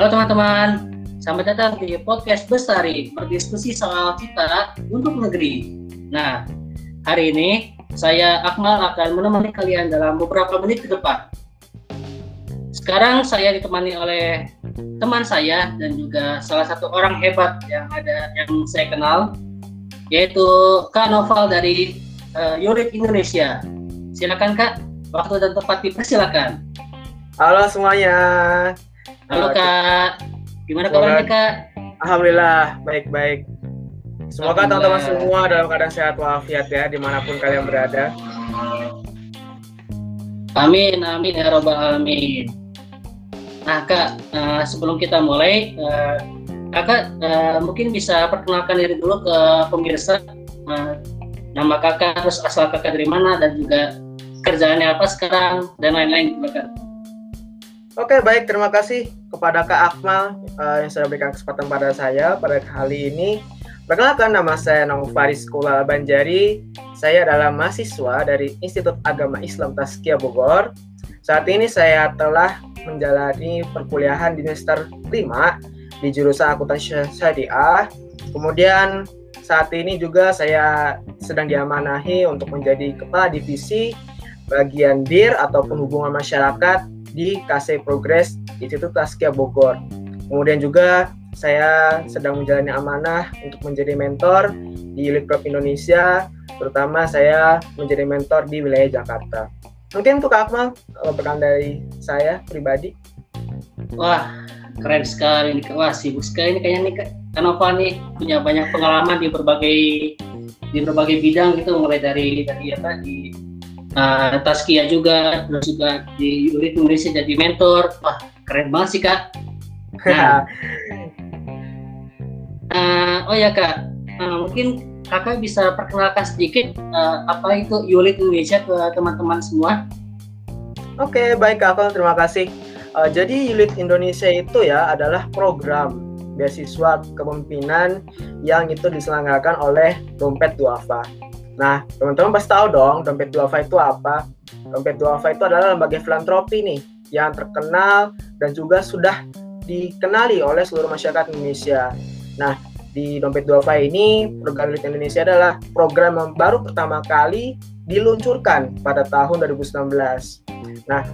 Halo teman-teman, selamat datang di podcast Bestari berdiskusi soal cita untuk negeri. Nah, hari ini saya Akmal akan menemani kalian dalam beberapa menit ke depan. Sekarang saya ditemani oleh teman saya dan juga salah satu orang hebat yang ada yang saya kenal, yaitu Kak Noval dari uh, Yurit Indonesia. Silakan Kak, waktu dan tempat dipersilakan. Halo semuanya. Halo Kak, gimana kabarnya Kak? Alhamdulillah baik-baik. Semoga teman-teman semua dalam keadaan sehat walafiat ya di mana pun kalian berada. Amin, amin ya robbal alamin. Nah kak, uh, sebelum kita mulai, uh, kakak uh, mungkin bisa perkenalkan diri dulu ke pemirsa. Uh, nama kakak, terus asal kakak dari mana, dan juga kerjaannya apa sekarang, dan lain-lain. Oke, baik. Terima kasih kepada Kak Akmal uh, yang sudah berikan kesempatan pada saya pada kali ini. Perkenalkan nama saya Nong Faris Kula Banjari. Saya adalah mahasiswa dari Institut Agama Islam Taskia Bogor. Saat ini saya telah menjalani perkuliahan di semester 5 di jurusan akuntansi syariah. Kemudian saat ini juga saya sedang diamanahi untuk menjadi kepala divisi bagian DIR ataupun hubungan masyarakat di KC Progress Institut Taskia Bogor. Kemudian juga saya sedang menjalani amanah untuk menjadi mentor di Club Indonesia, terutama saya menjadi mentor di wilayah Jakarta. Mungkin untuk Akmal, pekan dari saya pribadi. Wah, keren sekali nih. Wah, sibuk sekali ini kayaknya nih Kanova nih punya banyak pengalaman di berbagai di berbagai bidang gitu mulai dari dari apa di uh, Taskia juga terus juga di Unit Indonesia jadi mentor. Wah keren banget sih kak. Nah, uh, oh ya kak. Uh, mungkin kakak bisa perkenalkan sedikit uh, apa itu Unit Indonesia ke teman-teman semua? Oke, baik Kak, terima kasih. Uh, jadi Unit Indonesia itu ya adalah program beasiswa kepemimpinan yang itu diselenggarakan oleh Dompet Duafa. Nah, teman-teman pasti tahu dong dompet duafa itu apa. Dompet duafa itu adalah lembaga filantropi nih yang terkenal dan juga sudah dikenali oleh seluruh masyarakat Indonesia. Nah, di dompet duafa ini program Elit Indonesia adalah program yang baru pertama kali diluncurkan pada tahun 2019. Nah,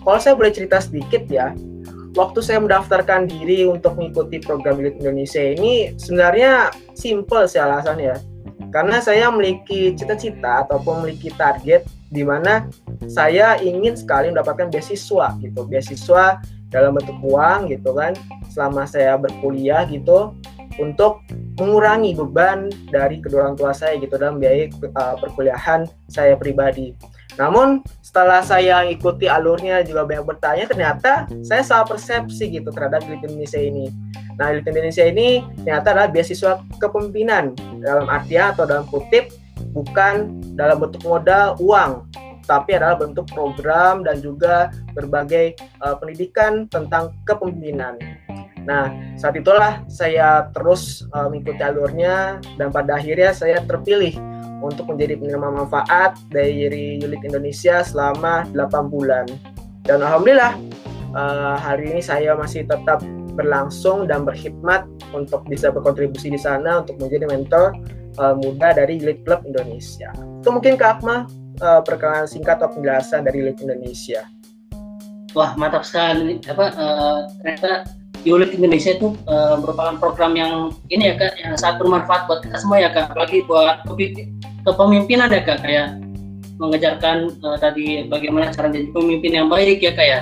kalau saya boleh cerita sedikit ya, waktu saya mendaftarkan diri untuk mengikuti program Elit Indonesia ini sebenarnya simple sih alasannya karena saya memiliki cita-cita ataupun memiliki target di mana saya ingin sekali mendapatkan beasiswa gitu beasiswa dalam bentuk uang gitu kan selama saya berkuliah gitu untuk mengurangi beban dari kedua orang tua saya gitu dalam biaya uh, perkuliahan saya pribadi. Namun setelah saya ikuti alurnya juga banyak bertanya ternyata saya salah persepsi gitu terhadap Indonesia ini. Nah, Elite Indonesia ini ternyata adalah beasiswa kepemimpinan dalam artian atau dalam kutip bukan dalam bentuk modal uang, tapi adalah bentuk program dan juga berbagai uh, pendidikan tentang kepemimpinan. Nah, saat itulah saya terus uh, mengikuti alurnya dan pada akhirnya saya terpilih untuk menjadi penerima manfaat dari Unit Indonesia selama 8 bulan. Dan alhamdulillah uh, hari ini saya masih tetap berlangsung dan berkhidmat untuk bisa berkontribusi di sana untuk menjadi mentor uh, muda dari Elite Club Indonesia. Itu mungkin Kak Akmal uh, perkenalan singkat atau penjelasan dari Elite Indonesia. Wah mantap sekali apa uh, ternyata Elite Indonesia itu uh, merupakan program yang ini ya kak yang sangat bermanfaat buat kita semua ya kak apalagi buat kepemimpinan ya kak kayak mengejarkan uh, tadi bagaimana cara menjadi pemimpin yang baik ya kak ya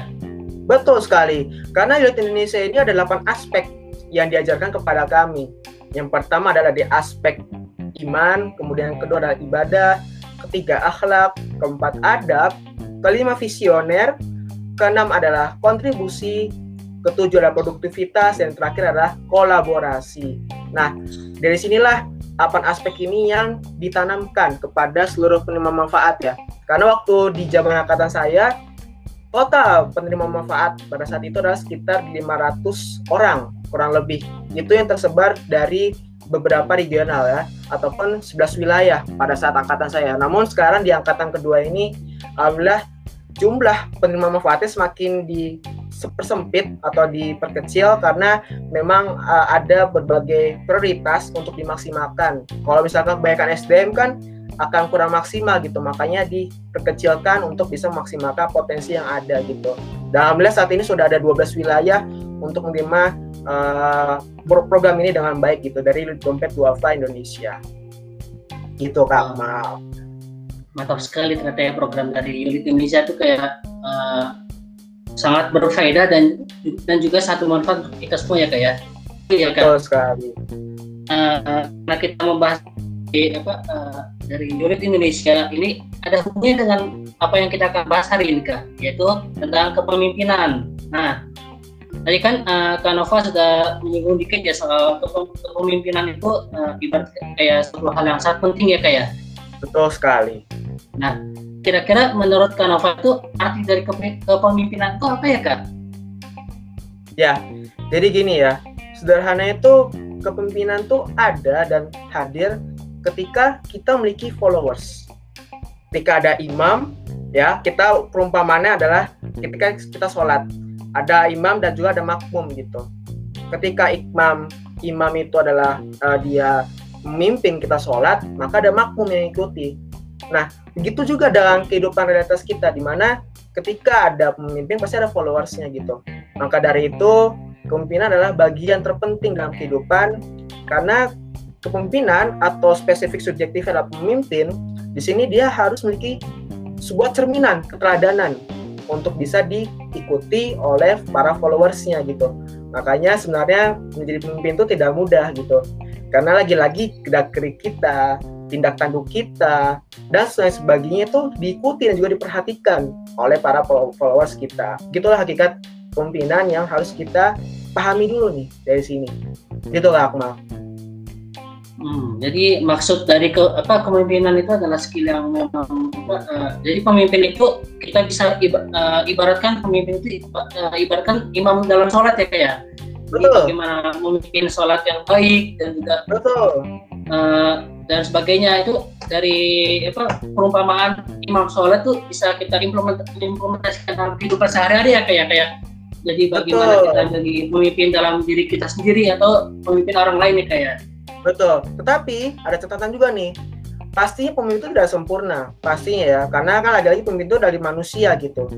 Betul sekali, karena Youth Indonesia ini ada 8 aspek yang diajarkan kepada kami. Yang pertama adalah di aspek iman, kemudian yang kedua adalah ibadah, ketiga akhlak, keempat adab, kelima visioner, keenam adalah kontribusi, ketujuh adalah produktivitas, dan terakhir adalah kolaborasi. Nah, dari sinilah 8 aspek ini yang ditanamkan kepada seluruh penerima manfaat ya. Karena waktu di zaman angkatan saya, total penerima manfaat pada saat itu adalah sekitar 500 orang kurang lebih. Itu yang tersebar dari beberapa regional ya ataupun 11 wilayah pada saat angkatan saya. Namun sekarang di angkatan kedua ini alhamdulillah jumlah penerima manfaatnya semakin di dipersempit atau diperkecil karena memang uh, ada berbagai prioritas untuk dimaksimalkan. Kalau misalkan kebanyakan SDM kan akan kurang maksimal gitu, makanya diperkecilkan untuk bisa memaksimalkan potensi yang ada gitu. Dan alhamdulillah saat ini sudah ada 12 wilayah untuk menerima uh, program ini dengan baik gitu dari dompet duafa Indonesia. Gitu Kak Mal. Mantap sekali ternyata ya program dari Unit Indonesia itu kayak uh, sangat berfaedah dan dan juga satu manfaat untuk kita semua ya kak ya. Iya Betul sekali. Uh, nah kita membahas di, apa uh, dari unit Indonesia ini ada hubungannya dengan apa yang kita akan bahas hari ini kak, yaitu tentang kepemimpinan. Nah, tadi kan uh, Kak Nova sudah menyinggung dikit ya soal kepemimpinan itu uh, ibarat kayak satu hal yang sangat penting ya kak ya. Betul sekali. Nah, kira-kira menurut Kak Nova itu arti dari kepemimpinan itu apa ya Kak? Ya, jadi gini ya, sederhana itu kepemimpinan tuh ada dan hadir ketika kita memiliki followers. Ketika ada imam, ya kita perumpamannya adalah ketika kita sholat, ada imam dan juga ada makmum gitu. Ketika imam imam itu adalah uh, dia memimpin kita sholat, maka ada makmum yang ikuti. Nah, begitu juga dalam kehidupan realitas kita, di mana ketika ada pemimpin pasti ada followersnya gitu. Maka dari itu, kepemimpinan adalah bagian terpenting dalam kehidupan, karena kepemimpinan atau spesifik subjektif adalah pemimpin, di sini dia harus memiliki sebuah cerminan keteladanan untuk bisa diikuti oleh para followersnya gitu. Makanya sebenarnya menjadi pemimpin itu tidak mudah gitu. Karena lagi-lagi gerak kita, tindak tanduk kita dan sebagainya itu diikuti dan juga diperhatikan oleh para followers kita. Gitulah hakikat pemimpinan yang harus kita pahami dulu nih dari sini. Gitu lah Akmal. Hmm, jadi maksud dari ke, apa kepemimpinan itu adalah skill yang memang uh, jadi pemimpin itu kita bisa iba, uh, ibaratkan pemimpin itu uh, ibaratkan imam dalam sholat ya kayak Betul. bagaimana memimpin sholat yang baik dan juga Betul. Uh, dan sebagainya itu dari apa perumpamaan imam sholat tuh bisa kita implement, implementasikan dalam kehidupan sehari-hari ya kayak kayak jadi bagaimana Betul. kita jadi pemimpin dalam diri kita sendiri atau pemimpin orang lain ya kayak Betul. Tetapi ada catatan juga nih. Pastinya pemimpin itu tidak sempurna, pastinya ya. Karena kan lagi-lagi pemimpin itu dari manusia gitu.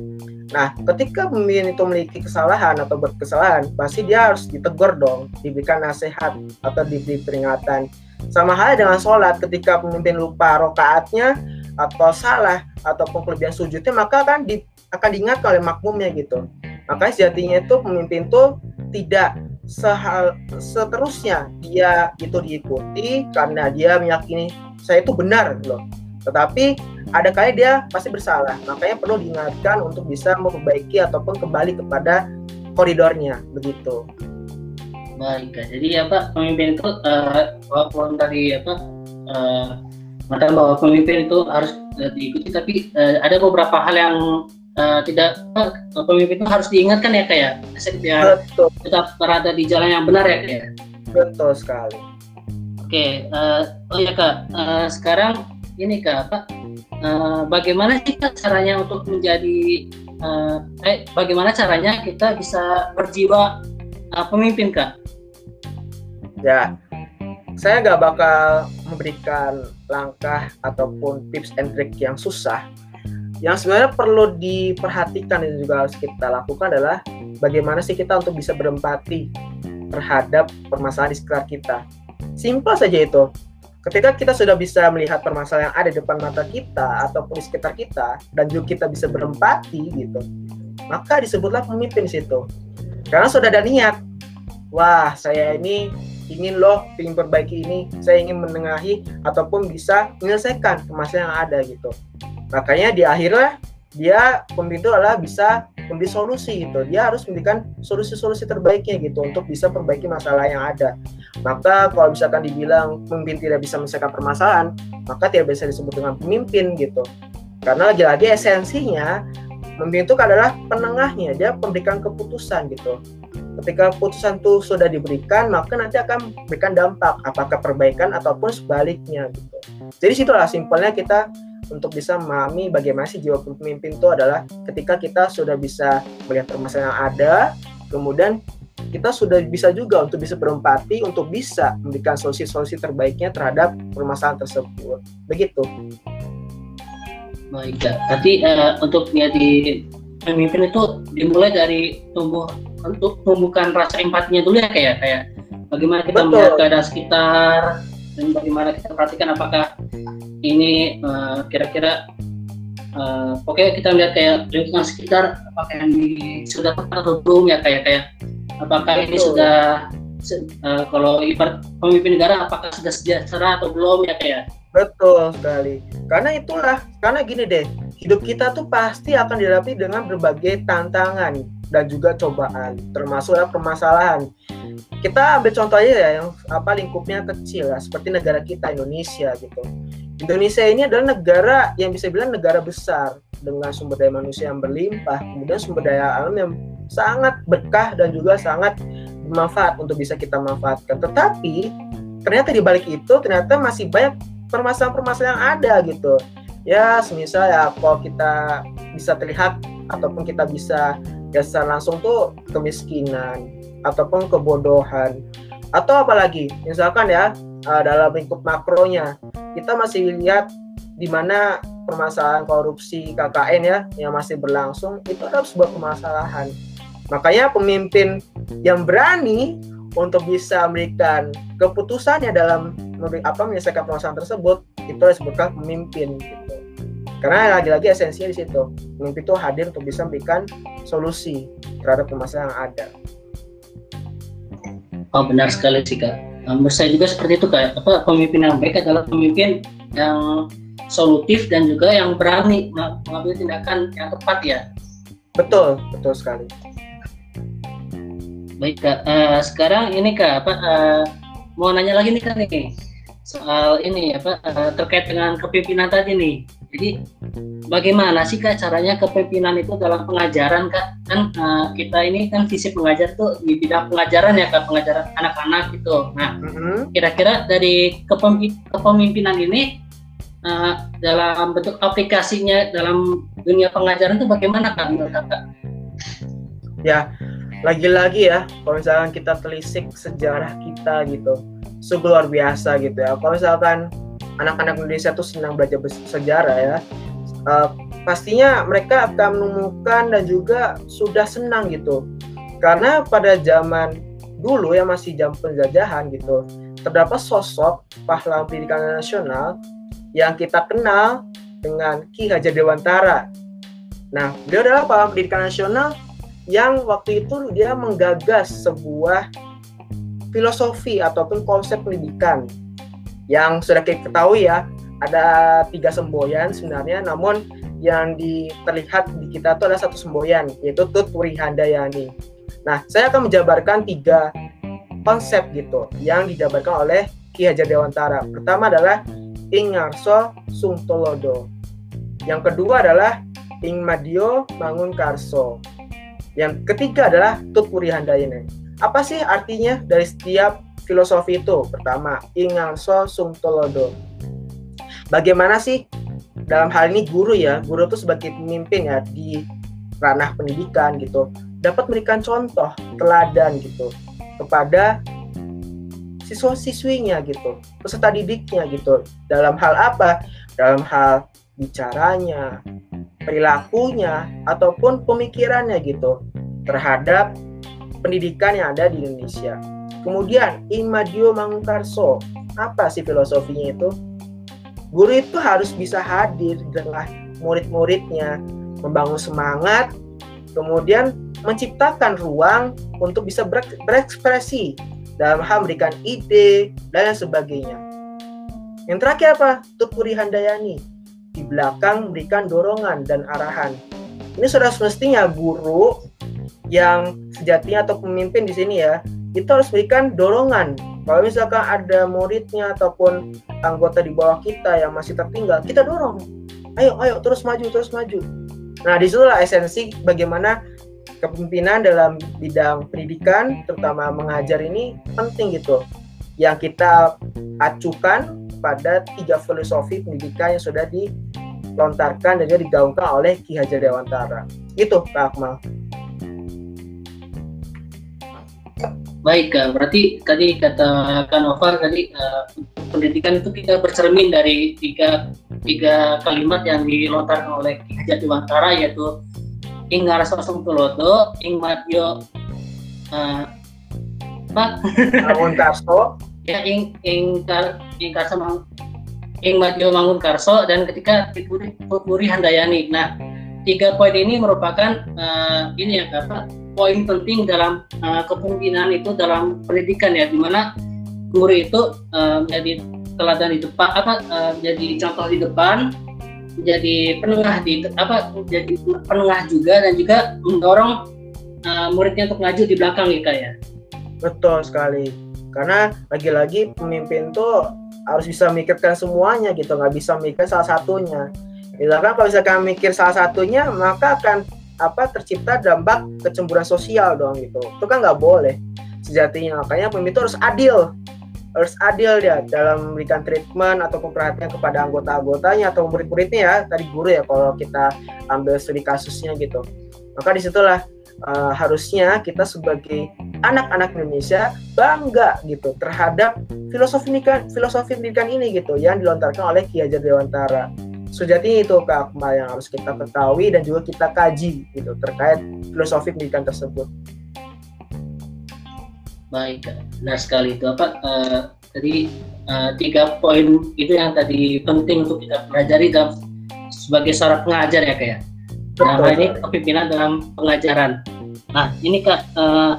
Nah, ketika pemimpin itu memiliki kesalahan atau berkesalahan, pasti dia harus ditegur dong, diberikan nasihat atau diberi peringatan. Sama halnya dengan sholat, ketika pemimpin lupa rokaatnya atau salah ataupun kelebihan sujudnya, maka akan di, akan diingatkan oleh makmumnya gitu. Makanya sejatinya itu pemimpin itu tidak sehal seterusnya dia itu diikuti karena dia meyakini saya itu benar loh. Tetapi ada kali dia pasti bersalah, makanya perlu diingatkan untuk bisa memperbaiki ataupun kembali kepada koridornya begitu. Baik, jadi apa pemimpin itu uh, walaupun dari apa uh, bahwa pemimpin itu harus uh, diikuti, tapi uh, ada beberapa hal yang uh, tidak uh, pemimpin itu harus diingatkan ya kayak ya, tetap berada di jalan yang benar ya kayak. Betul sekali. Oke, uh, oh ya kak, uh, sekarang ini kak apa? Uh, bagaimana sih kak caranya untuk menjadi uh, eh bagaimana caranya kita bisa berjiwa uh, pemimpin kak? Ya, saya nggak bakal memberikan langkah ataupun tips and trick yang susah. Yang sebenarnya perlu diperhatikan dan juga harus kita lakukan adalah bagaimana sih kita untuk bisa berempati terhadap permasalahan di sekitar kita. Simpel saja itu. Ketika kita sudah bisa melihat permasalahan yang ada di depan mata kita ataupun di sekitar kita dan juga kita bisa berempati gitu, maka disebutlah pemimpin situ. Karena sudah ada niat, wah saya ini ingin loh ingin perbaiki ini. Saya ingin menengahi ataupun bisa menyelesaikan masalah yang ada gitu. Makanya di akhirnya dia pemimpin itu adalah bisa memberi solusi gitu. Dia harus memberikan solusi-solusi terbaiknya gitu untuk bisa perbaiki masalah yang ada. Maka kalau misalkan dibilang pemimpin tidak bisa menyelesaikan permasalahan maka tidak bisa disebut dengan pemimpin gitu. Karena lagi-lagi esensinya pemimpin itu adalah penengahnya dia memberikan keputusan gitu ketika putusan itu sudah diberikan maka nanti akan memberikan dampak apakah perbaikan ataupun sebaliknya gitu jadi situlah simpelnya kita untuk bisa memahami bagaimana sih jiwa pemimpin itu adalah ketika kita sudah bisa melihat permasalahan yang ada, kemudian kita sudah bisa juga untuk bisa berempati untuk bisa memberikan solusi-solusi terbaiknya terhadap permasalahan tersebut. Begitu. Baik. Berarti uh, untuk menjadi pemimpin itu dimulai dari tumbuh untuk tumbuhkan rasa empatinya dulu ya kayak kayak bagaimana kita Betul. melihat keadaan sekitar dan bagaimana kita perhatikan apakah ini uh, kira-kira uh, pokoknya kita melihat kayak lingkungan sekitar apakah ini sudah tepat atau belum ya kayak kayak apakah Betul. ini sudah uh, kalau ibarat pemimpin negara apakah sudah sejahtera atau belum ya kayak Betul sekali. Karena itulah, karena gini deh, hidup kita tuh pasti akan dihadapi dengan berbagai tantangan dan juga cobaan, termasuk ya permasalahan. Kita ambil contoh aja ya yang apa lingkupnya kecil ya, seperti negara kita Indonesia gitu. Indonesia ini adalah negara yang bisa bilang negara besar dengan sumber daya manusia yang berlimpah, kemudian sumber daya alam yang sangat berkah dan juga sangat bermanfaat untuk bisa kita manfaatkan. Tetapi ternyata di balik itu ternyata masih banyak permasalahan-permasalahan yang ada gitu. Ya semisal ya kalau kita bisa terlihat ataupun kita bisa secara langsung tuh kemiskinan ataupun kebodohan atau apalagi misalkan ya uh, dalam lingkup makronya kita masih lihat di mana permasalahan korupsi KKN ya yang masih berlangsung itu adalah sebuah permasalahan. Makanya pemimpin yang berani untuk bisa memberikan keputusannya dalam apa menyelesaikan permasalahan tersebut itu disebutkan pemimpin gitu. Karena lagi-lagi esensinya di situ. Pemimpin itu hadir untuk bisa memberikan solusi terhadap permasalahan yang ada. Oh benar sekali sih kak. Menurut saya juga seperti itu kak. Apa pemimpin yang baik adalah pemimpin yang solutif dan juga yang berani mengambil tindakan yang tepat ya. Betul, betul sekali. Baik kak, uh, sekarang ini kak apa uh, mau nanya lagi nih kak nih soal ini apa uh, terkait dengan kepemimpinan tadi nih. Jadi bagaimana sih kak caranya kepemimpinan itu dalam pengajaran kak? Kan uh, kita ini kan visi pengajar tuh di bidang pengajaran ya kak pengajaran anak-anak gitu. Nah mm-hmm. kira-kira dari kepemimpinan ini uh, dalam bentuk aplikasinya dalam dunia pengajaran itu bagaimana kak menurut kakak? Ya lagi-lagi ya kalau misalkan kita telisik sejarah kita gitu sungguh luar biasa gitu ya kalau misalkan anak-anak Indonesia tuh senang belajar sejarah ya uh, pastinya mereka akan menemukan dan juga sudah senang gitu karena pada zaman dulu ya masih jam penjajahan gitu terdapat sosok pahlawan pendidikan nasional yang kita kenal dengan Ki Hajar Dewantara. Nah, beliau adalah pahlawan pendidikan nasional yang waktu itu dia menggagas sebuah filosofi ataupun konsep pendidikan yang sudah kita ketahui ya ada tiga semboyan sebenarnya namun yang terlihat di kita itu ada satu semboyan yaitu Tut Puri Handayani. Nah saya akan menjabarkan tiga konsep gitu yang dijabarkan oleh Ki Hajar Dewantara. Pertama adalah Ing Ngarso Sung Tolodo. Yang kedua adalah Ing Madio Mangun Karso. Yang ketiga adalah Tutpuri Handayane. Apa sih artinya dari setiap filosofi itu? Pertama, Ingalso Sungtolodo. Bagaimana sih dalam hal ini guru ya, guru itu sebagai pemimpin ya di ranah pendidikan gitu, dapat memberikan contoh, teladan gitu kepada siswa-siswinya gitu, peserta didiknya gitu. Dalam hal apa? Dalam hal bicaranya, perilakunya ataupun pemikirannya gitu terhadap pendidikan yang ada di Indonesia. Kemudian Imadio Mangkarso, apa sih filosofinya itu? Guru itu harus bisa hadir di tengah murid-muridnya, membangun semangat, kemudian menciptakan ruang untuk bisa berekspresi dalam hal memberikan ide dan lain sebagainya. Yang terakhir apa? Tutpuri Handayani, di belakang memberikan dorongan dan arahan. Ini sudah semestinya guru yang sejatinya atau pemimpin di sini ya, itu harus berikan dorongan. Kalau misalkan ada muridnya ataupun anggota di bawah kita yang masih tertinggal, kita dorong. Ayo, ayo terus maju, terus maju. Nah, di situlah esensi bagaimana kepemimpinan dalam bidang pendidikan, terutama mengajar ini penting gitu. Yang kita acukan pada tiga filosofi pendidikan yang sudah di dilontarkan dan juga digaungkan oleh Ki Hajar Dewantara. Itu Kak Akmal. Baik. Berarti tadi kata Kak Novar tadi uh, pendidikan itu kita bercermin dari tiga tiga kalimat yang dilontarkan oleh Ki Hajar Dewantara yaitu ing ngarasosum tulodo, ing matyo uh, apa? Mangun Karso. ya ing ing kar ing karso mang ing matyo mangun karso dan ketika Putri Handayani. Nah, tiga poin ini merupakan uh, ini ya Kak, poin penting dalam uh, kepemimpinan itu dalam pendidikan ya di mana guru itu uh, menjadi teladan di depan apa uh, jadi contoh di depan jadi penengah di apa jadi penengah juga dan juga mendorong uh, muridnya untuk maju di belakang ya kak ya. Betul sekali. Karena lagi-lagi pemimpin tuh harus bisa mikirkan semuanya gitu nggak bisa mikir salah satunya misalkan kalau misalkan mikir salah satunya maka akan apa tercipta dampak kecemburuan sosial dong gitu. Itu kan nggak boleh sejatinya. Makanya pemimpin itu harus adil. Harus adil ya dalam memberikan treatment atau perhatian kepada anggota-anggotanya atau murid-muridnya ya. Tadi guru ya kalau kita ambil studi kasusnya gitu. Maka di situlah uh, harusnya kita sebagai anak-anak Indonesia bangga gitu terhadap filosofi pendidikan filosofi pendidikan ini gitu yang dilontarkan oleh Ki Hajar Dewantara sejatinya itu Kak Akmal yang harus kita ketahui dan juga kita kaji gitu terkait filosofi pendidikan tersebut. Baik, benar sekali itu apa uh, tadi uh, tiga poin itu yang tadi penting untuk kita pelajari dalam sebagai seorang pengajar ya kayak. Ya? Nah, ini kepimpinan dalam pengajaran. Nah, ini kak uh,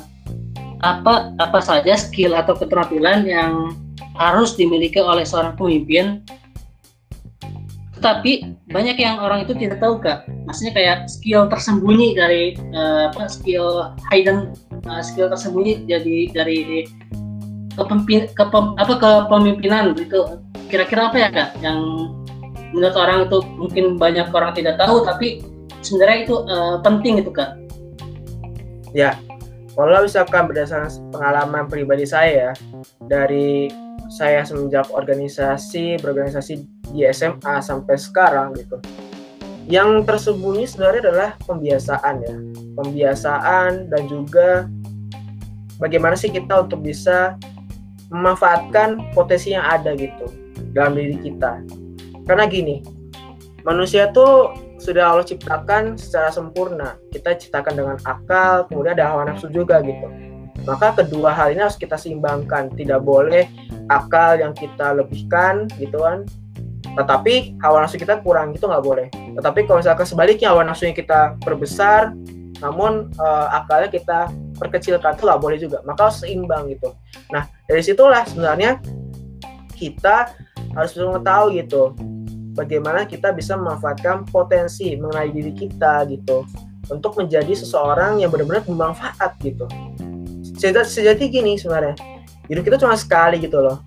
apa apa saja skill atau keterampilan yang harus dimiliki oleh seorang pemimpin tapi banyak yang orang itu tidak tahu kak. Maksudnya kayak skill tersembunyi dari uh, apa skill hidden uh, skill tersembunyi jadi dari apa kepemimpinan itu kira-kira apa ya kak yang menurut orang itu mungkin banyak orang tidak tahu tapi sebenarnya itu uh, penting itu kak. Ya kalau misalkan berdasarkan pengalaman pribadi saya dari saya semenjak organisasi berorganisasi di SMA sampai sekarang gitu. Yang tersembunyi sebenarnya adalah pembiasaan ya. Pembiasaan dan juga bagaimana sih kita untuk bisa memanfaatkan potensi yang ada gitu dalam diri kita. Karena gini manusia tuh sudah Allah ciptakan secara sempurna. Kita ciptakan dengan akal kemudian ada hawa nafsu juga gitu. Maka kedua hal ini harus kita seimbangkan. Tidak boleh akal yang kita lebihkan gitu kan. Tetapi hawa nafsu kita kurang gitu nggak boleh. Tetapi kalau misalkan sebaliknya hawa nafsunya kita perbesar namun uh, akalnya kita perkecilkan itu nggak boleh juga. Maka harus seimbang gitu. Nah dari situlah sebenarnya kita harus bisa mengetahui gitu bagaimana kita bisa memanfaatkan potensi mengenai diri kita gitu untuk menjadi seseorang yang benar-benar bermanfaat gitu. Sejati, sejati gini sebenarnya hidup kita cuma sekali gitu loh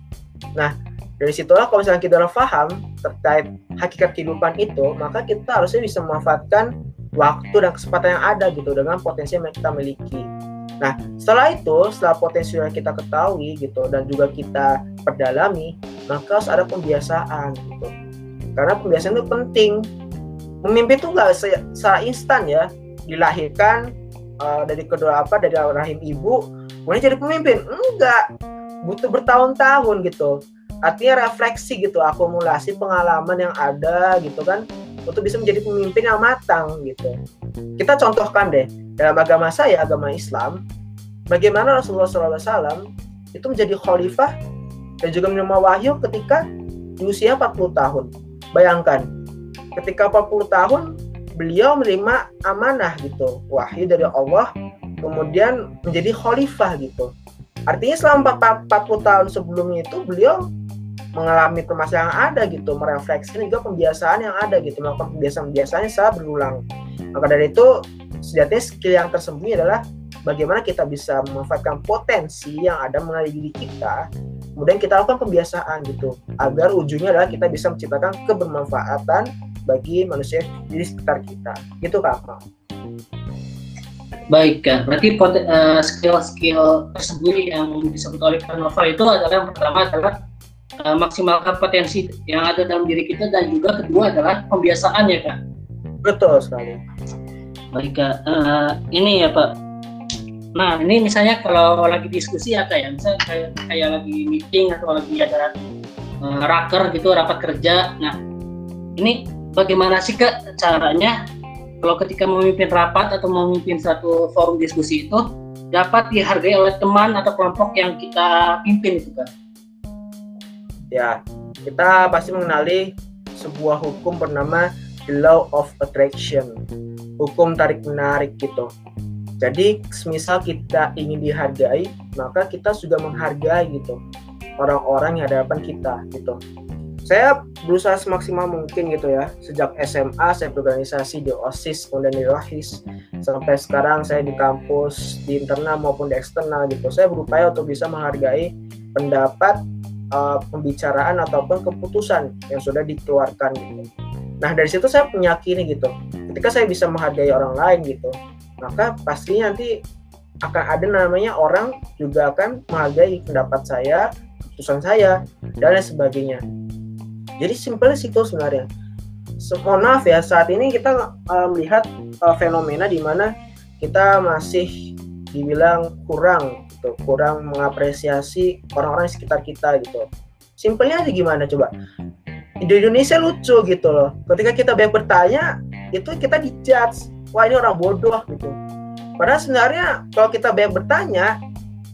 nah dari situlah kalau misalnya kita udah paham terkait hakikat kehidupan itu, maka kita harusnya bisa memanfaatkan waktu dan kesempatan yang ada gitu dengan potensi yang kita miliki. Nah, setelah itu, setelah potensi yang kita ketahui gitu dan juga kita perdalami, maka harus ada pembiasaan gitu. Karena pembiasaan itu penting. Memimpin itu nggak secara instan ya, dilahirkan uh, dari kedua apa dari rahim ibu, kemudian jadi pemimpin. Enggak, butuh bertahun-tahun gitu. Artinya refleksi gitu akumulasi pengalaman yang ada gitu kan untuk bisa menjadi pemimpin yang matang gitu. Kita contohkan deh dalam agama saya agama Islam bagaimana Rasulullah SAW itu menjadi khalifah dan juga menerima wahyu ketika di usia 40 tahun. Bayangkan ketika 40 tahun beliau menerima amanah gitu wahyu dari Allah kemudian menjadi khalifah gitu artinya selama 40 tahun sebelumnya itu beliau mengalami permasalahan yang ada gitu, merefleksi juga pembiasaan yang ada gitu, melakukan pembiasaan-pembiasaan secara berulang. Maka dari itu sejatinya skill yang tersembunyi adalah bagaimana kita bisa memanfaatkan potensi yang ada mengenai diri kita, kemudian kita lakukan pembiasaan gitu, agar ujungnya adalah kita bisa menciptakan kebermanfaatan bagi manusia di sekitar kita. Gitu Kak. Baik Kak, berarti uh, skill-skill tersembunyi yang disebut oleh Kak Nova itu adalah yang pertama adalah uh, maksimalkan potensi yang ada dalam diri kita dan juga kedua adalah pembiasaan ya kak. Betul sekali. Baik kak, uh, ini ya pak. Nah ini misalnya kalau lagi diskusi ya kak ya, misalnya kayak, kayak lagi meeting atau lagi ada uh, raker gitu rapat kerja. Nah ini bagaimana sih kak caranya kalau ketika memimpin rapat atau memimpin satu forum diskusi itu dapat dihargai oleh teman atau kelompok yang kita pimpin itu kan? Ya, kita pasti mengenali sebuah hukum bernama the law of attraction, hukum tarik menarik gitu. Jadi, misal kita ingin dihargai, maka kita sudah menghargai gitu orang-orang yang hadapan kita gitu saya berusaha semaksimal mungkin gitu ya. Sejak SMA saya berorganisasi di OSIS kemudian di ROHIS. Sampai sekarang saya di kampus di internal maupun di eksternal gitu. Saya berupaya untuk bisa menghargai pendapat uh, pembicaraan ataupun keputusan yang sudah dikeluarkan gitu. Nah dari situ saya meyakini gitu ketika saya bisa menghargai orang lain gitu maka pastinya nanti akan ada namanya orang juga akan menghargai pendapat saya keputusan saya dan lain sebagainya jadi simpelnya situ sebenarnya. So, mohon maaf ya, saat ini kita uh, melihat uh, fenomena di mana kita masih dibilang kurang gitu, kurang mengapresiasi orang-orang di sekitar kita gitu. Simpelnya aja gimana coba? Di Indonesia lucu gitu loh. Ketika kita banyak bertanya, itu kita dijudge. Wah ini orang bodoh gitu. Padahal sebenarnya kalau kita banyak bertanya,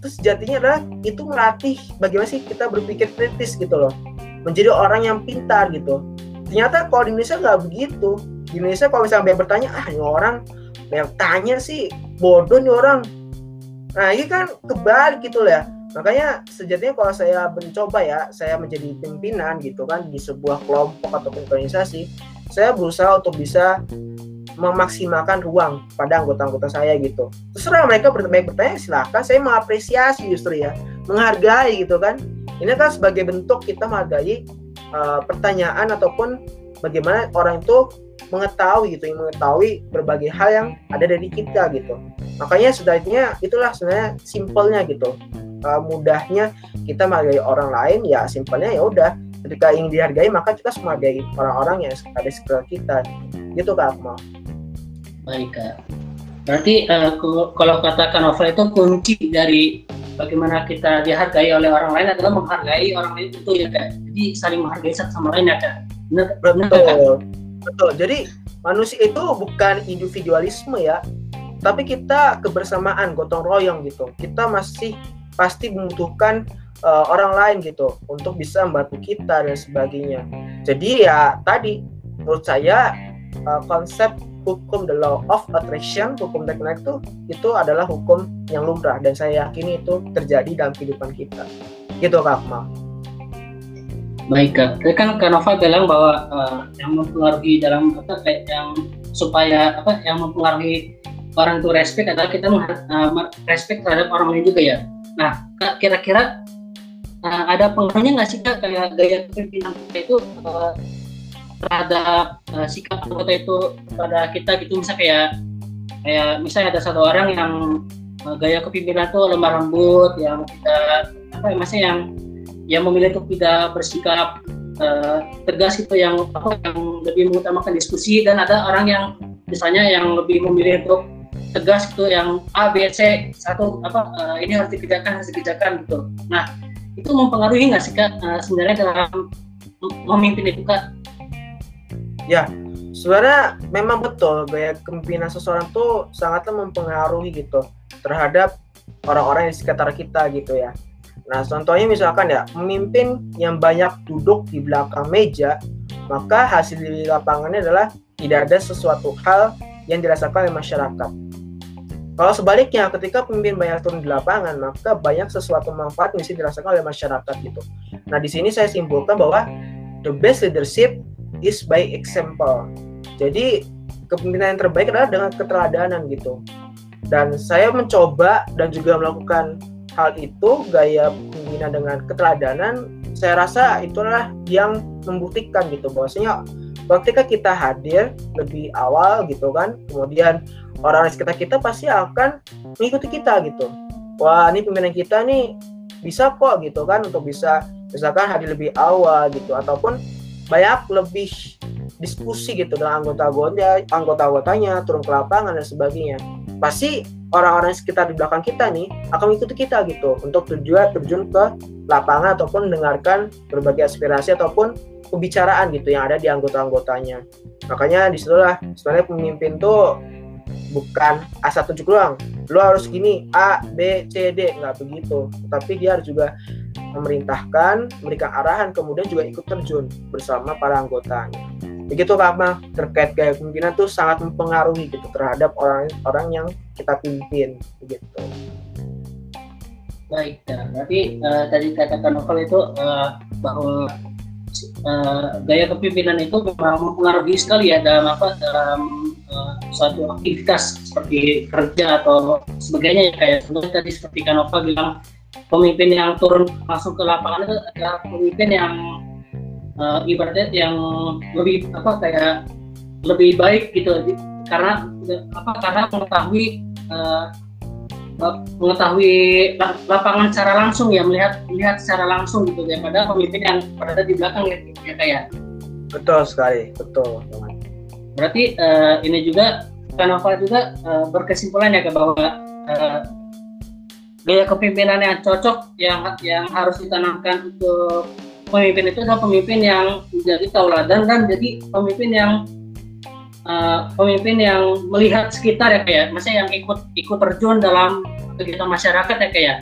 itu sejatinya adalah itu melatih bagaimana sih kita berpikir kritis gitu loh menjadi orang yang pintar gitu. Ternyata kalau di Indonesia nggak begitu. Di Indonesia kalau misalnya banyak bertanya ah ini orang banyak tanya sih bodoh nih orang. Nah ini kan kebalik gitu ya. Makanya sejatinya kalau saya mencoba ya saya menjadi pimpinan gitu kan di sebuah kelompok atau organisasi saya berusaha untuk bisa memaksimalkan ruang pada anggota-anggota saya gitu. Terserah mereka bertanya bertanya silahkan saya mengapresiasi justru ya menghargai gitu kan ini kan sebagai bentuk kita menghargai uh, pertanyaan ataupun bagaimana orang itu mengetahui gitu, mengetahui berbagai hal yang ada dari kita gitu. Makanya sebenarnya itulah sebenarnya simpelnya gitu. Uh, mudahnya kita menghargai orang lain ya simpelnya ya udah ketika ingin dihargai maka kita menghargai orang-orang yang ada di sekitar kita gitu kak Akmal. Baik kak. Berarti uh, kalau katakan novel itu kunci dari bagaimana kita dihargai oleh orang lain adalah menghargai orang lain itu ya kak. Jadi saling menghargai satu sama lain ya kak. Benar betul. Betul. Jadi manusia itu bukan individualisme ya. Tapi kita kebersamaan gotong royong gitu. Kita masih pasti membutuhkan uh, orang lain gitu untuk bisa membantu kita dan sebagainya. Jadi ya tadi menurut saya uh, konsep hukum the law of attraction, hukum teknik itu itu adalah hukum yang lumrah dan saya yakini itu terjadi dalam kehidupan kita. Gitu Kak Akmal. Baik Kak, tadi kan Kak Nova bilang bahwa uh, yang mempengaruhi dalam apa kayak yang supaya apa yang mempengaruhi orang itu respect adalah kita uh, respect terhadap orang lain juga ya. Nah, Kak kira-kira uh, ada pengaruhnya nggak sih Kak kayak gaya kepemimpinan kita itu uh, terhadap uh, sikap anggota itu pada kita gitu. Misalnya kayak kayak misalnya ada satu orang yang uh, gaya kepimpinan tuh lemah lembut yang tidak apa ya maksudnya yang yang memilih untuk tidak bersikap uh, tegas gitu yang apa yang lebih mengutamakan diskusi. Dan ada orang yang misalnya yang lebih memilih untuk tegas gitu yang A B C satu apa uh, ini harus dikerjakan harus dikerjakan gitu. Nah itu mempengaruhi nggak sih kak uh, sebenarnya dalam memimpin itu kak Ya, sebenarnya memang betul gaya kepemimpinan seseorang tuh sangatlah mempengaruhi gitu terhadap orang-orang di sekitar kita gitu ya. Nah, contohnya misalkan ya, memimpin yang banyak duduk di belakang meja, maka hasil di lapangannya adalah tidak ada sesuatu hal yang dirasakan oleh masyarakat. Kalau sebaliknya, ketika pemimpin banyak turun di lapangan, maka banyak sesuatu manfaat yang dirasakan oleh masyarakat gitu. Nah, di sini saya simpulkan bahwa the best leadership is by example. Jadi kepemimpinan yang terbaik adalah dengan keteladanan gitu. Dan saya mencoba dan juga melakukan hal itu gaya kepemimpinan dengan keteladanan. Saya rasa itulah yang membuktikan gitu bahwasanya ketika kita hadir lebih awal gitu kan, kemudian orang di sekitar kita pasti akan mengikuti kita gitu. Wah ini pimpinan kita nih bisa kok gitu kan untuk bisa misalkan hadir lebih awal gitu ataupun banyak lebih diskusi gitu dengan anggota-anggota anggota-anggotanya turun ke lapangan dan sebagainya. Pasti orang-orang sekitar di belakang kita nih akan mengikuti kita gitu untuk tujuan terjun ke lapangan ataupun mendengarkan berbagai aspirasi ataupun pembicaraan gitu yang ada di anggota-anggotanya. Makanya di situlah sebenarnya pemimpin tuh bukan asal tunjuk doang. Lo harus gini A B C D. Nggak begitu. Tapi dia harus juga memerintahkan memberikan arahan kemudian juga ikut terjun bersama para anggotanya. Begitu Kak terkait gaya kepemimpinan tuh sangat mempengaruhi gitu terhadap orang-orang yang kita pimpin begitu. Baik berarti uh, tadi katakan Novel itu uh, bahwa uh, gaya kepemimpinan itu memang mempengaruhi sekali ya dalam apa dalam uh, suatu aktivitas seperti kerja atau sebagainya ya kayak tadi seperti Kanova bilang pemimpin yang turun langsung ke lapangan itu adalah pemimpin yang uh, ibaratnya yang lebih apa kayak lebih baik gitu. Karena apa karena mengetahui uh, mengetahui lapangan secara langsung ya melihat melihat secara langsung gitu daripada pemimpin yang berada di belakang ya, ya kayak betul sekali betul. Berarti uh, ini juga Kanova juga uh, berkesimpulan ya bahwa uh, gaya kepemimpinan yang cocok yang yang harus ditanamkan untuk pemimpin itu adalah pemimpin yang menjadi tauladan dan jadi pemimpin yang uh, pemimpin yang melihat sekitar ya kayak maksudnya yang ikut ikut terjun dalam kegiatan masyarakat ya kayak.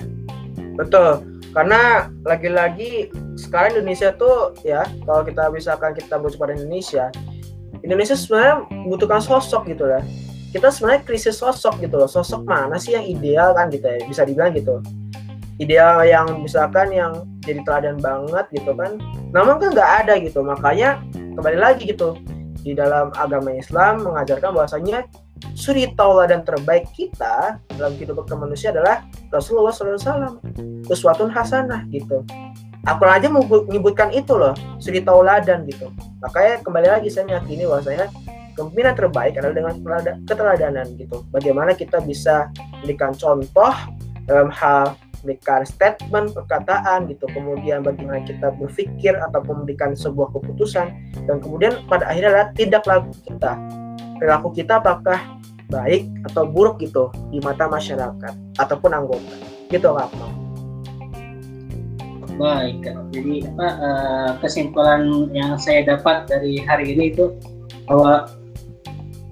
Betul. Karena lagi-lagi sekarang Indonesia tuh ya kalau kita misalkan kita merujuk pada Indonesia Indonesia sebenarnya membutuhkan sosok gitu lah kita sebenarnya krisis sosok gitu loh. Sosok mana sih yang ideal kan gitu ya? Bisa dibilang gitu. Ideal yang misalkan yang jadi teladan banget gitu kan. Namun kan nggak ada gitu. Makanya kembali lagi gitu. Di dalam agama Islam mengajarkan bahwasanya suri tauladan terbaik kita dalam kehidupan manusia adalah Rasulullah SAW uswatun hasanah gitu. Aku aja mau menyebutkan itu loh. Suri tauladan gitu. Makanya kembali lagi saya meyakini bahwasanya kepemimpinan terbaik adalah dengan keteladanan gitu. Bagaimana kita bisa memberikan contoh dalam hal memberikan statement, perkataan gitu. Kemudian bagaimana kita berpikir atau memberikan sebuah keputusan dan kemudian pada akhirnya adalah tindak laku kita. Perilaku kita apakah baik atau buruk gitu di mata masyarakat ataupun anggota. Gitu Kak Baik, jadi apa uh, kesimpulan yang saya dapat dari hari ini itu bahwa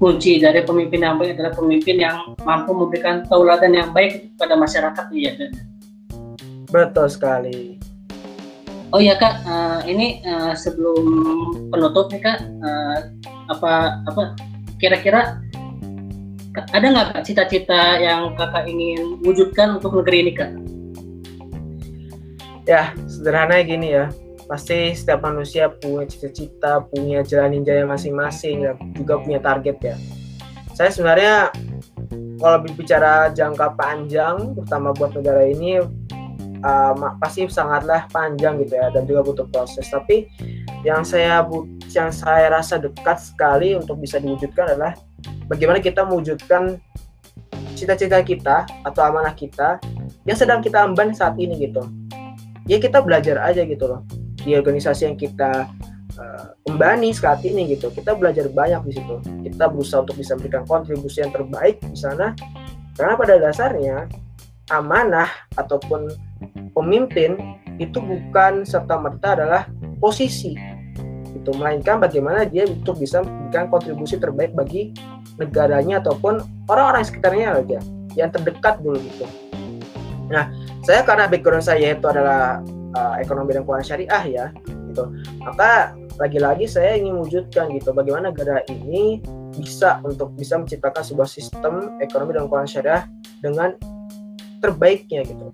kunci dari pemimpin yang baik adalah pemimpin yang mampu memberikan tauladan yang baik kepada masyarakat ya betul sekali. Oh ya kak. Uh, ini uh, sebelum penutup nih kak uh, apa apa kira-kira ada nggak kak cita-cita yang kakak ingin wujudkan untuk negeri ini kak? Ya sederhana gini ya pasti setiap manusia punya cita-cita, punya jalan ninjanya masing-masing, dan juga punya target ya. Saya sebenarnya kalau berbicara jangka panjang, terutama buat negara ini, uh, pasti sangatlah panjang gitu ya, dan juga butuh proses. Tapi yang saya yang saya rasa dekat sekali untuk bisa diwujudkan adalah bagaimana kita mewujudkan cita-cita kita atau amanah kita yang sedang kita emban saat ini gitu. Ya kita belajar aja gitu loh di organisasi yang kita uh, saat ini gitu. Kita belajar banyak di situ. Kita berusaha untuk bisa memberikan kontribusi yang terbaik di sana. Karena pada dasarnya amanah ataupun pemimpin itu bukan serta merta adalah posisi itu melainkan bagaimana dia untuk bisa memberikan kontribusi terbaik bagi negaranya ataupun orang-orang sekitarnya aja yang terdekat dulu gitu. Nah, saya karena background saya itu adalah uh, ekonomi dan keuangan syariah ya gitu. Maka lagi-lagi saya ingin wujudkan gitu bagaimana negara ini bisa untuk bisa menciptakan sebuah sistem ekonomi dan keuangan syariah dengan terbaiknya gitu.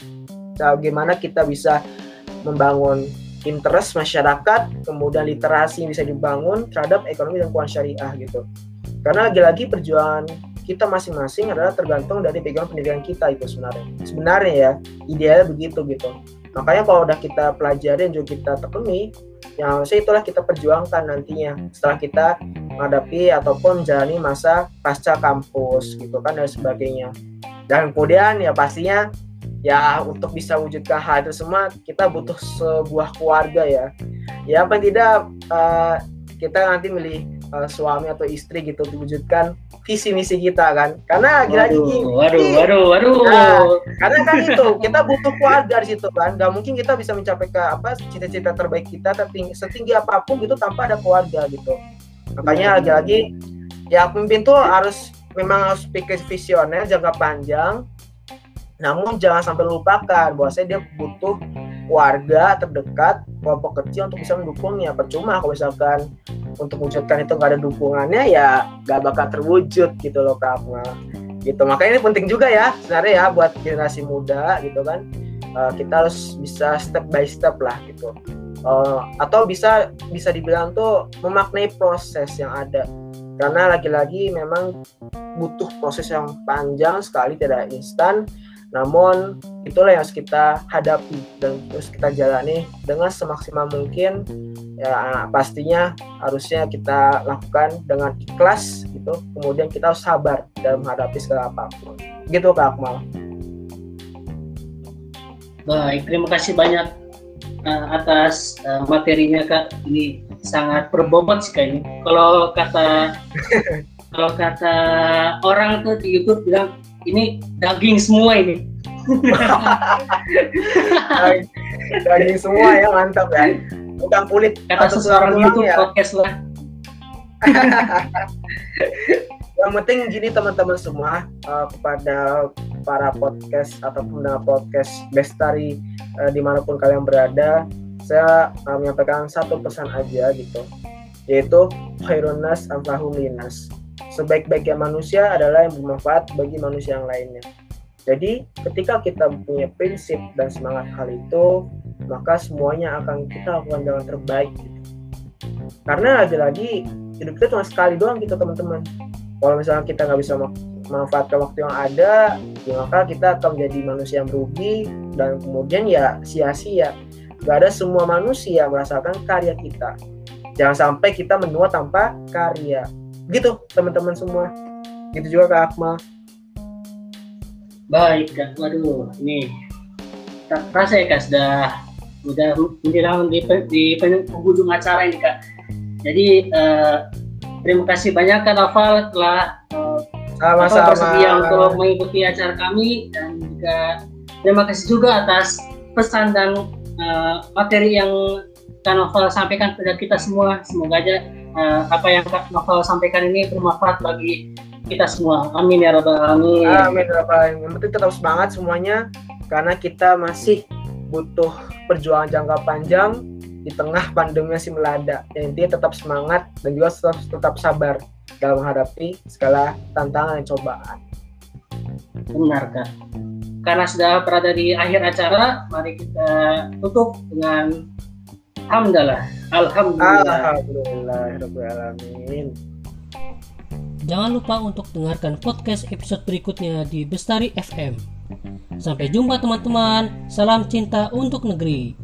Bagaimana kita bisa membangun interest masyarakat kemudian literasi yang bisa dibangun terhadap ekonomi dan keuangan syariah gitu. Karena lagi-lagi perjuangan kita masing-masing adalah tergantung dari background pendidikan kita itu sebenarnya. Sebenarnya ya idealnya begitu gitu makanya kalau udah kita pelajari dan juga kita tekuni yang saya itulah kita perjuangkan nantinya setelah kita menghadapi ataupun menjalani masa pasca kampus gitu kan dan sebagainya. Dan kemudian ya pastinya ya untuk bisa wujudkan hal itu semua kita butuh sebuah keluarga ya. Ya apa tidak uh, kita nanti milih uh, suami atau istri gitu diwujudkan visi misi kita kan? Karena lagi-lagi waduh waduh waduh nah, karena kan itu kita butuh keluarga di situ kan? Nggak mungkin kita bisa mencapai ke apa cita-cita terbaik kita tapi setinggi apa pun gitu tanpa ada keluarga gitu. Makanya lagi-lagi ya pemimpin tuh harus memang harus pikir visioner jangka panjang. Namun jangan sampai lupakan bahwa saya dia butuh warga terdekat kelompok kecil untuk bisa mendukungnya. Percuma kalau misalkan untuk wujudkan itu nggak ada dukungannya ya nggak bakal terwujud gitu loh kak gitu. Makanya ini penting juga ya sebenarnya ya buat generasi muda gitu kan. Uh, kita harus bisa step by step lah gitu. Uh, atau bisa bisa dibilang tuh memaknai proses yang ada. Karena lagi-lagi memang butuh proses yang panjang sekali tidak instan namun itulah yang harus kita hadapi dan terus kita jalani dengan semaksimal mungkin. Ya pastinya harusnya kita lakukan dengan ikhlas gitu. Kemudian kita harus sabar dalam menghadapi segala apa pun. Gitu Kak Akmal. Baik, terima kasih banyak uh, atas uh, materinya Kak. Ini sangat berbobot sih kayaknya. Kalau kata kalau kata orang tuh di YouTube bilang ini daging semua ini. daging semua ya mantap ya. Bukan kulit. Kata seseorang YouTube ya. podcast lah. yang penting gini teman-teman semua uh, kepada para podcast ataupun podcast Bestari uh, di mana pun kalian berada saya uh, menyampaikan satu pesan aja gitu yaitu khairunas amfahulinas sebaik-baiknya manusia adalah yang bermanfaat bagi manusia yang lainnya. Jadi ketika kita punya prinsip dan semangat hal itu, maka semuanya akan kita lakukan dengan terbaik. Gitu. Karena lagi-lagi hidup kita cuma sekali doang gitu teman-teman. Kalau misalnya kita nggak bisa memanfaatkan waktu yang ada, ya maka kita akan menjadi manusia yang merugi dan kemudian ya sia-sia. Gak ada semua manusia merasakan karya kita. Jangan sampai kita menua tanpa karya gitu teman-teman semua. Gitu juga kak Akmal. Baik kak. Waduh ini tak rasa ya kak sudah udah menjelang di, di penghujung acara ini kak. Jadi uh, terima kasih banyak kak Noval telah uh, sama-sama. bersedia untuk mengikuti acara kami. Dan juga terima kasih juga atas pesan dan uh, materi yang Kak Novel sampaikan kepada kita semua. Semoga aja uh, apa yang Kak Novel sampaikan ini bermanfaat bagi kita semua. Amin ya rabbal alamin. Amin ya rabbal alamin. Yang penting tetap semangat semuanya karena kita masih butuh perjuangan jangka panjang di tengah pandemi si melanda. Yang intinya tetap semangat dan juga tetap, tetap sabar dalam menghadapi segala tantangan dan cobaan. Benar kak. Karena sudah berada di akhir acara, mari kita tutup dengan Alhamdulillah. Alhamdulillah. Alhamdulillah. Jangan lupa untuk dengarkan podcast episode berikutnya di Bestari FM. Sampai jumpa teman-teman. Salam cinta untuk negeri.